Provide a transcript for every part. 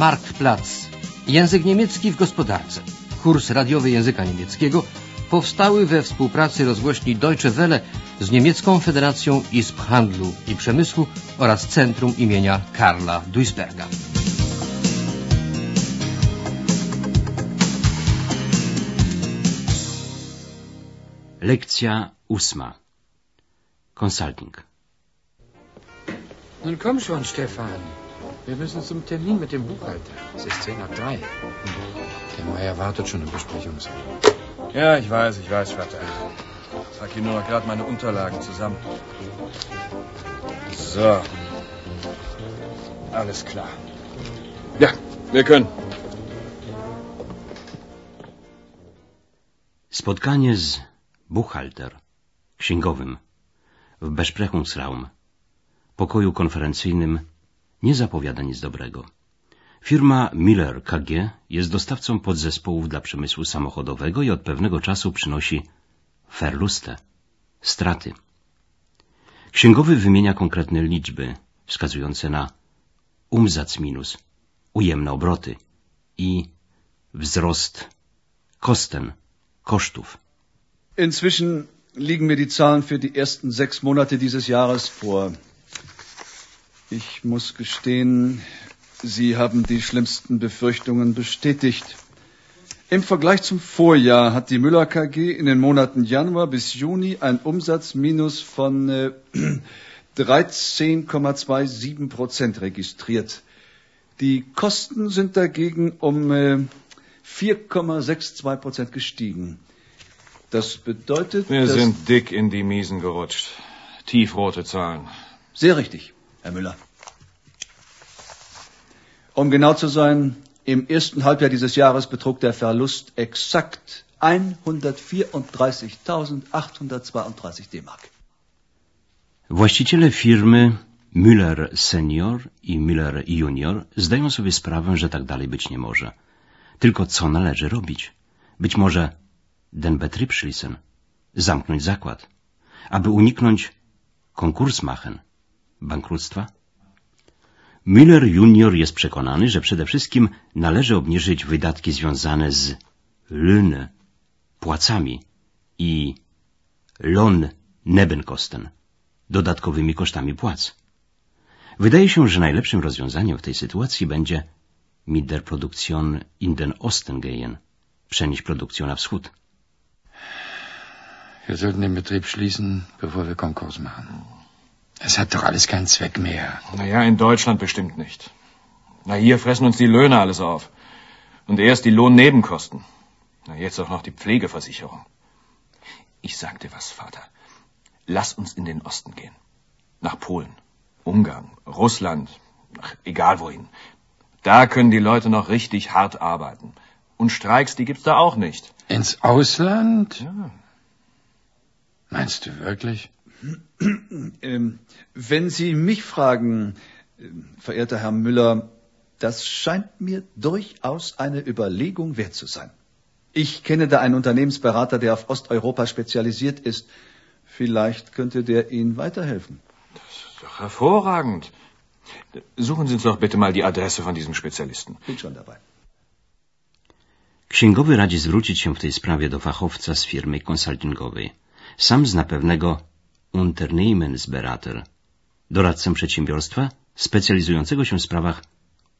Marktplatz. Język niemiecki w gospodarce. Kurs radiowy języka niemieckiego powstały we współpracy rozgłośni Deutsche Welle z Niemiecką Federacją Izb Handlu i Przemysłu oraz Centrum imienia Karla Duisberga. Lekcja ósma. Consulting. Nun komm schon, Stefan. Wir müssen zum Termin mit dem Buchhalter. Es ist zehn nach drei. Der Meier wartet schon im Besprechungsraum. Ja, ich weiß, ich weiß, Vater. Ich trage hier nur noch gerade meine Unterlagen zusammen. So. Alles klar. Ja, wir können. Spotkanie z buchalter, księgowym, w Besprechungsraum, pokoju konferencyjnym, nie zapowiada nic dobrego. Firma Miller KG jest dostawcą podzespołów dla przemysłu samochodowego i od pewnego czasu przynosi Verluste, straty. Księgowy wymienia konkretne liczby wskazujące na umsatz minus, ujemne obroty i wzrost kosten, kosztów. Inzwischen liegen mir die Zahlen für die ersten sechs Monate dieses Jahres vor. Ich muss gestehen, Sie haben die schlimmsten Befürchtungen bestätigt. Im Vergleich zum Vorjahr hat die Müller KG in den Monaten Januar bis Juni ein Umsatzminus von äh, 13,27 Prozent registriert. Die Kosten sind dagegen um äh, 4,62 Prozent gestiegen. Das bedeutet, Wir sind dick in die Miesen gerutscht. Tiefrote Zahlen. Sehr richtig, Herr Müller. Um genau zu sein, im ersten Halbjahr dieses Jahres betrug der Verlust exakt 134.832 D-Mark. Właściciele firmy Müller Senior i Müller Junior zdają sobie sprawę, że tak dalej być nie może. Tylko co należy robić? Być może den Betrieb schließen, zamknąć zakład, aby uniknąć konkursmachen, bankructwa? Müller Junior jest przekonany, że przede wszystkim należy obniżyć wydatki związane z Löhne, płacami i Lohn Nebenkosten, dodatkowymi kosztami płac. Wydaje się, że najlepszym rozwiązaniem w tej sytuacji będzie mit der Produktion in den Osten gehen, przenieść produkcję na wschód. Wir sollten den Betrieb schließen, bevor wir Konkurs machen. Es hat doch alles keinen Zweck mehr. Naja, in Deutschland bestimmt nicht. Na, hier fressen uns die Löhne alles auf. Und erst die Lohnnebenkosten. Na, jetzt auch noch die Pflegeversicherung. Ich sag dir was, Vater. Lass uns in den Osten gehen. Nach Polen, Ungarn, Russland, ach, egal wohin. Da können die Leute noch richtig hart arbeiten. Und Streiks, die gibt's da auch nicht. Ins Ausland? Ja. Meinst du wirklich? Ähm, wenn Sie mich fragen, äh, verehrter Herr Müller, das scheint mir durchaus eine Überlegung wert zu sein. Ich kenne da einen Unternehmensberater, der auf Osteuropa spezialisiert ist. Vielleicht könnte der Ihnen weiterhelfen. Das ist doch hervorragend. Suchen Sie uns doch bitte mal die Adresse von diesem Spezialisten. Bin schon dabei. Księgowy radzi zwrócić się w tej sprawie do fachowca z firmy konsultingowej. Sam zna pewnego Unternehmensberater, doradcę przedsiębiorstwa specjalizującego się w sprawach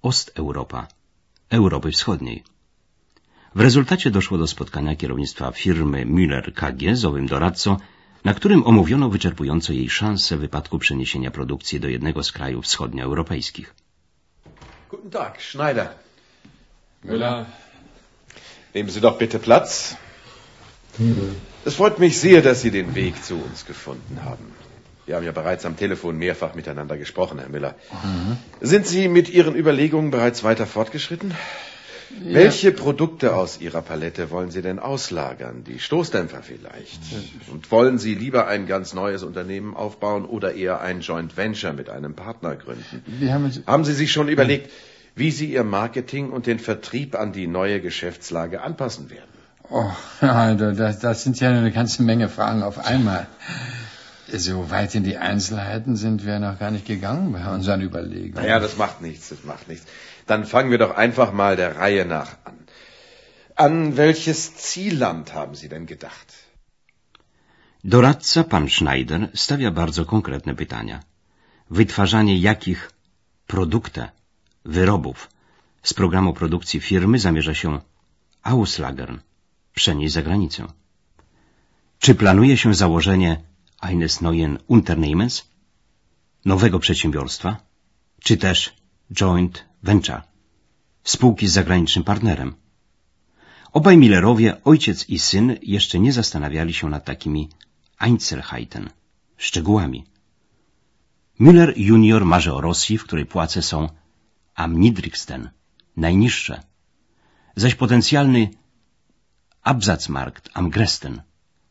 Osteuropa, Europy Wschodniej. W rezultacie doszło do spotkania kierownictwa firmy Müller KG z owym doradcą, na którym omówiono wyczerpująco jej szanse w wypadku przeniesienia produkcji do jednego z krajów wschodnioeuropejskich. Guten Tag, Schneider. Müller. Nehmen Sie doch bitte Platz. Es freut mich sehr, dass Sie den Weg zu uns gefunden haben. Wir haben ja bereits am Telefon mehrfach miteinander gesprochen, Herr Müller. Sind Sie mit Ihren Überlegungen bereits weiter fortgeschritten? Welche Produkte aus Ihrer Palette wollen Sie denn auslagern? Die Stoßdämpfer vielleicht? Und wollen Sie lieber ein ganz neues Unternehmen aufbauen oder eher ein Joint Venture mit einem Partner gründen? Haben. Haben Sie sich schon überlegt, wie Sie Ihr Marketing und den Vertrieb an die neue Geschäftslage anpassen werden? Oh, ja, das, das sind ja eine ganze Menge Fragen auf einmal. So weit in die Einzelheiten sind wir noch gar nicht gegangen bei unseren Überlegungen. Naja, das macht nichts, das macht nichts. Dann fangen wir doch einfach mal der Reihe nach an. An welches Zielland haben Sie denn gedacht? Doradca pan Schneider stawia bardzo konkretne pytania. Wytwarzanie jakich produktów, wyrobów z programu produkcji firmy zamierza się auslagern, przenieść za granicę? Czy planuje się założenie eines neuen Unternehmens, nowego przedsiębiorstwa, czy też joint venture, spółki z zagranicznym partnerem? Obaj Millerowie, ojciec i syn, jeszcze nie zastanawiali się nad takimi Einzelheiten, szczegółami. Müller junior marzy o Rosji, w której płace są am najniższe, zaś potencjalny Absatzmarkt am gresten,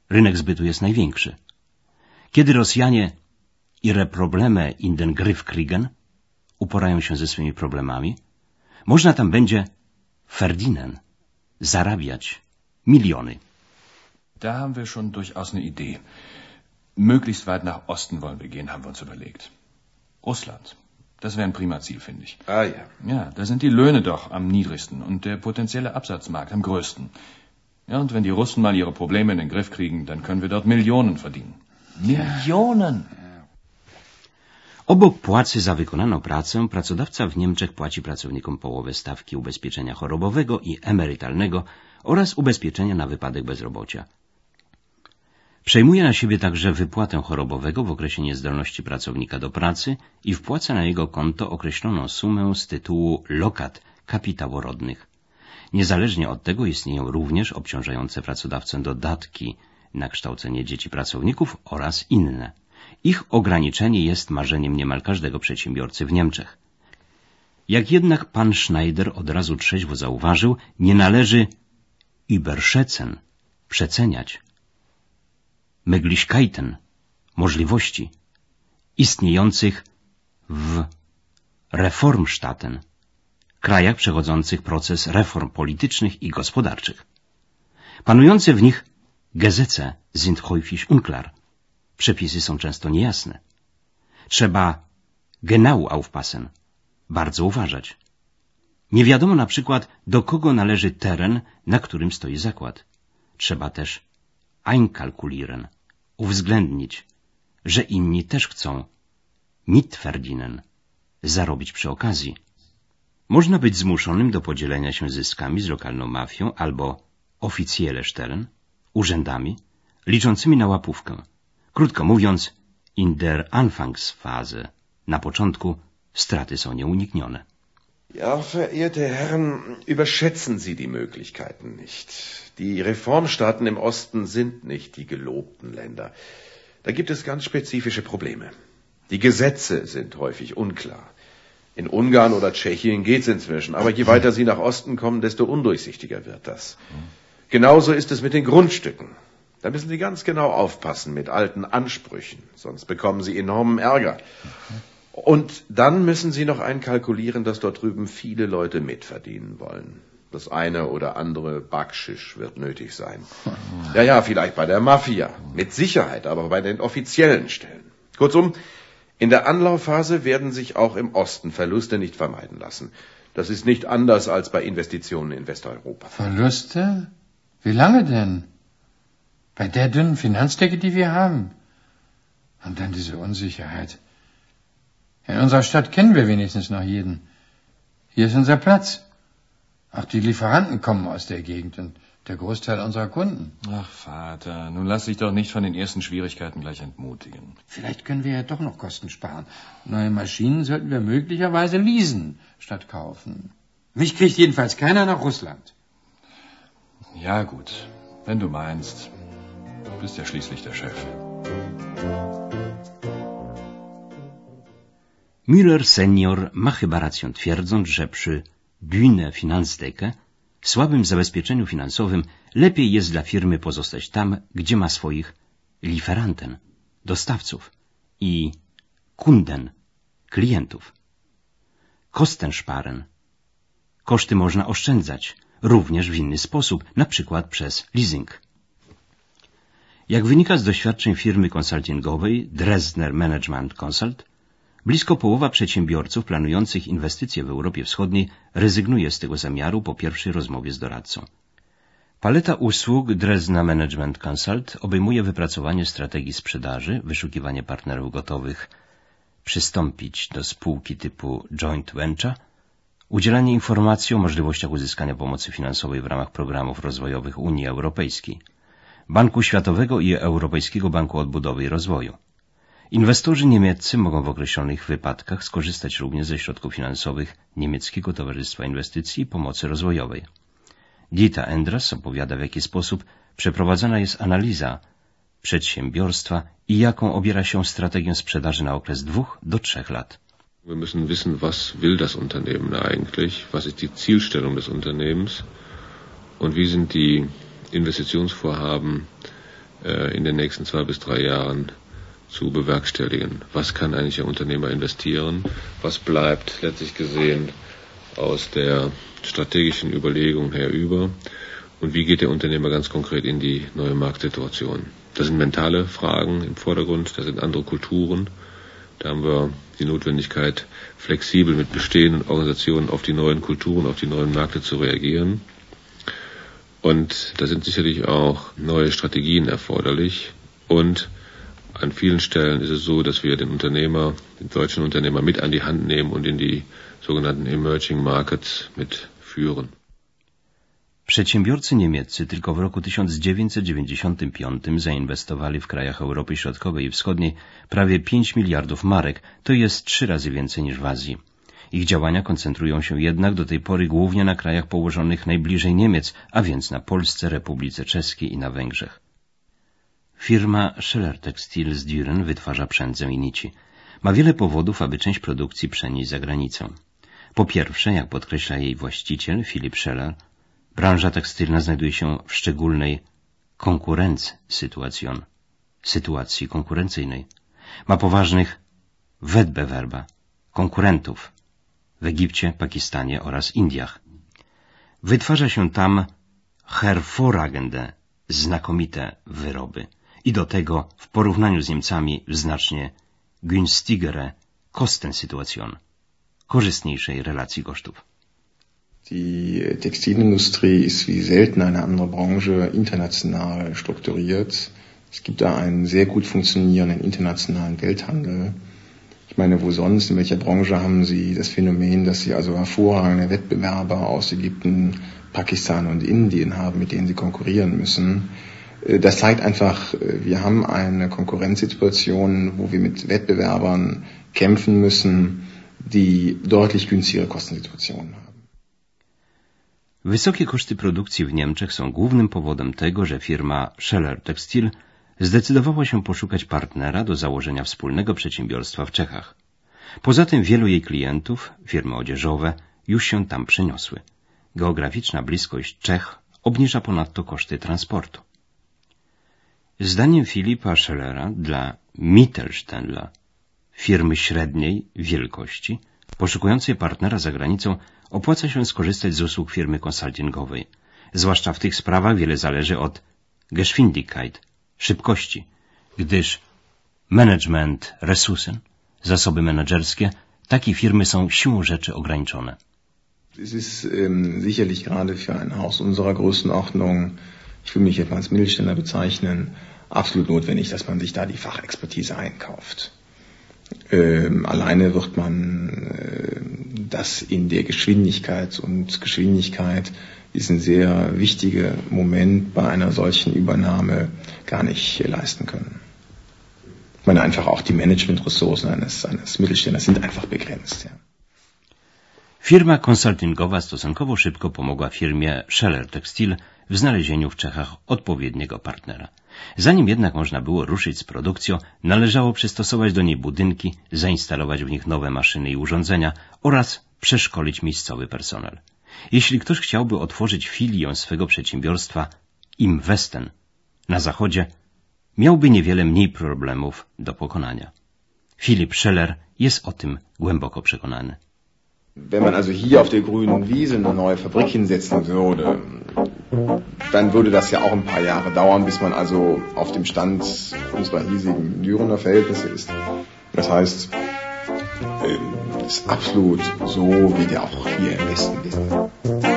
rynek zbytu jest największy. Kiedy Rosjanie ihre Probleme in den Griff kriegen, uporają się ze swymi problemami, można tam będzie verdienen, zarabiać miliony. Da haben wir schon durchaus eine Idee. Möglichst weit nach Osten wollen wir gehen, haben wir uns überlegt. Russland. Das wäre ein prima Ziel, finde ich. Ah ja. Ja, da sind die Löhne doch am niedrigsten und der potenzielle Absatzmarkt am größten. Ja, und wenn die Russen mal ihre Probleme in den Griff kriegen, dann können wir dort Millionen verdienen. Millionen! Obok płacy za wykonaną pracę, pracodawca w Niemczech płaci pracownikom połowę stawki ubezpieczenia chorobowego i emerytalnego oraz ubezpieczenia na wypadek bezrobocia. Przejmuje na siebie także wypłatę chorobowego w okresie niezdolności pracownika do pracy i wpłaca na jego konto określoną sumę z tytułu lokat kapitałorodnych. Niezależnie od tego istnieją również obciążające pracodawcę dodatki na kształcenie dzieci pracowników oraz inne. Ich ograniczenie jest marzeniem niemal każdego przedsiębiorcy w Niemczech. Jak jednak pan Schneider od razu trzeźwo zauważył, nie należy überschätzen, przeceniać, Möglichkeiten, możliwości istniejących w Reformstaaten, krajach przechodzących proces reform politycznych i gospodarczych. Panujące w nich Gesetze sind häufig unklar. Przepisy są często niejasne. Trzeba genau aufpassen, bardzo uważać. Nie wiadomo na przykład, do kogo należy teren, na którym stoi zakład. Trzeba też einkalkulieren, uwzględnić, że inni też chcą mitverdienen, zarobić przy okazji. Można być zmuszonym do podzielenia się zyskami z lokalną mafią albo oficjele stellen, urzędami, liczącymi na łapówkę. Krótko mówiąc, in der Anfangsphase, na początku, straty są nieuniknione. Ja, verehrte Herren, überschätzen Sie die Möglichkeiten nicht. Die Reformstaaten im Osten sind nicht die gelobten Länder. Da gibt es ganz spezifische Probleme. Die Gesetze sind häufig unklar. In Ungarn oder Tschechien geht's inzwischen, aber je weiter Sie nach Osten kommen, desto undurchsichtiger wird das. Genauso ist es mit den Grundstücken. Da müssen Sie ganz genau aufpassen mit alten Ansprüchen, sonst bekommen Sie enormen Ärger. Und dann müssen Sie noch einkalkulieren, dass dort drüben viele Leute mitverdienen wollen. Das eine oder andere Backschisch wird nötig sein. Ja, ja, vielleicht bei der Mafia. Mit Sicherheit, aber bei den offiziellen Stellen. Kurzum, in der Anlaufphase werden sich auch im Osten Verluste nicht vermeiden lassen. Das ist nicht anders als bei Investitionen in Westeuropa. Verluste? Wie lange denn? Bei der dünnen Finanzdecke, die wir haben. Und dann diese Unsicherheit. In unserer Stadt kennen wir wenigstens noch jeden. Hier ist unser Platz. Auch die Lieferanten kommen aus der Gegend und der Großteil unserer Kunden. Ach, Vater, nun lass dich doch nicht von den ersten Schwierigkeiten gleich entmutigen. Vielleicht können wir ja doch noch Kosten sparen. Neue Maschinen sollten wir möglicherweise leasen statt kaufen. Mich kriegt jedenfalls keiner nach Russland. Ja, gut, wenn du meinst. Du bist ja schließlich der Chef. Müller senior ma chyba rację twierdząc, że przy Bühne Finanzdecke, słabym zabezpieczeniu finansowym, lepiej jest dla firmy pozostać tam, gdzie ma swoich Lieferanten, dostawców i Kunden, klientów. Kosten sparen. Koszty można oszczędzać, również w inny sposób, na przykład przez leasing. Jak wynika z doświadczeń firmy konsultingowej Dresdner Management Consult, blisko połowa przedsiębiorców planujących inwestycje w Europie Wschodniej rezygnuje z tego zamiaru po pierwszej rozmowie z doradcą. Paleta usług Dresdner Management Consult obejmuje wypracowanie strategii sprzedaży, wyszukiwanie partnerów gotowych przystąpić do spółki typu joint venture, udzielanie informacji o możliwościach uzyskania pomocy finansowej w ramach programów rozwojowych Unii Europejskiej, Banku Światowego i Europejskiego Banku Odbudowy i Rozwoju. Inwestorzy niemieccy mogą w określonych wypadkach skorzystać również ze środków finansowych Niemieckiego Towarzystwa Inwestycji i Pomocy Rozwojowej. Dita Endras opowiada, w jaki sposób przeprowadzana jest analiza przedsiębiorstwa i jaką obiera się strategię sprzedaży na okres dwóch do trzech lat. Wir müssen wissen, was will das Unternehmen eigentlich, was ist die Zielstellung des Unternehmens und wie sind die Investitionsvorhaben äh, in den nächsten zwei bis drei Jahren zu bewerkstelligen. Was kann eigentlich ein Unternehmer investieren? Was bleibt letztlich gesehen aus der strategischen Überlegung her über? Und wie geht der Unternehmer ganz konkret in die neue Marktsituation? Das sind mentale Fragen im Vordergrund, das sind andere Kulturen. Da haben wir die Notwendigkeit, flexibel mit bestehenden Organisationen auf die neuen Kulturen, auf die neuen Märkte zu reagieren. Und da sind sicherlich auch neue Strategien erforderlich. Und an vielen Stellen ist es so, dass wir den Unternehmer, den deutschen Unternehmer mit an die Hand nehmen und in die sogenannten Emerging Markets mitführen. Przedsiębiorcy niemieccy tylko w roku 1995 zainwestowali w krajach Europy Środkowej i Wschodniej prawie 5 miliardów marek, to jest trzy razy więcej niż w Azji. Ich działania koncentrują się jednak do tej pory głównie na krajach położonych najbliżej Niemiec, a więc na Polsce, Republice Czeskiej i na Węgrzech. Firma Scheller Textil z Düren wytwarza przędzę i nici. Ma wiele powodów, aby część produkcji przenieść za granicę. Po pierwsze, jak podkreśla jej właściciel, Philip Scheller, branża tekstylna znajduje się w szczególnej konkurencji sytuacjon, sytuacji konkurencyjnej. Ma poważnych Wettbewerber, konkurentów w Egipcie, Pakistanie oraz Indiach. Wytwarza się tam hervorragende, znakomite wyroby i do tego w porównaniu z Niemcami znacznie günstigere Kostensituation, korzystniejszej relacji kosztów. Die Textilindustrie ist wie selten eine andere Branche international strukturiert. Es gibt da einen sehr gut funktionierenden internationalen Welthandel. Ich meine, wo sonst, in welcher Branche haben Sie das Phänomen, dass Sie also hervorragende Wettbewerber aus Ägypten, Pakistan und Indien haben, mit denen Sie konkurrieren müssen? Das zeigt einfach, wir haben eine Konkurrenzsituation, wo wir mit Wettbewerbern kämpfen müssen, die deutlich günstigere Kostensituationen haben. Wysokie koszty produkcji w Niemczech są głównym powodem tego, że firma Scheller Textil zdecydowała się poszukać partnera do założenia wspólnego przedsiębiorstwa w Czechach. Poza tym wielu jej klientów, firmy odzieżowe, już się tam przeniosły. Geograficzna bliskość Czech obniża ponadto koszty transportu. Zdaniem Filipa Schellera dla Mittelständler, firmy średniej wielkości, poszukującej partnera za granicą, opłaca się skorzystać z usług firmy konsultingowej. Zwłaszcza w tych sprawach wiele zależy od Geschwindigkeit, szybkości, gdyż management Ressourcen, zasoby menedżerskie, takie firmy są siłą rzeczy ograniczone. Es ist ähm, sicherlich gerade für ein Haus unserer Größenordnung, ich will mich jetzt mal als Mittelständler bezeichnen, absolut notwendig, dass man sich da die Fachexpertise einkauft. Ähm, alleine wird man äh, das in der Geschwindigkeit und Geschwindigkeit ist ein sehr wichtiger Moment bei einer solchen Übernahme gar nicht leisten können. Ich meine einfach auch die Managementressourcen eines, eines Mittelständlers sind einfach begrenzt. Ja. Firma konsultingowa stosunkowo szybko pomogła firmie Scheller Textil w znalezieniu w Czechach odpowiedniego partnera. Zanim jednak można było ruszyć z produkcją, należało przystosować do niej budynki, zainstalować w nich nowe maszyny i urządzenia oraz przeszkolić miejscowy personel. Jeśli ktoś chciałby otworzyć filię swego przedsiębiorstwa im Westen na zachodzie, miałby niewiele mniej problemów do pokonania. Filip Scheller jest o tym głęboko przekonany. Wenn man also hier auf der grünen Wiese eine neue Fabrik hinsetzen würde, dann würde das ja auch ein paar Jahre dauern, bis man also auf dem Stand unserer hiesigen Dürener Verhältnisse ist. Das heißt, ähm, ist absolut so, wie der auch hier im Westen ist.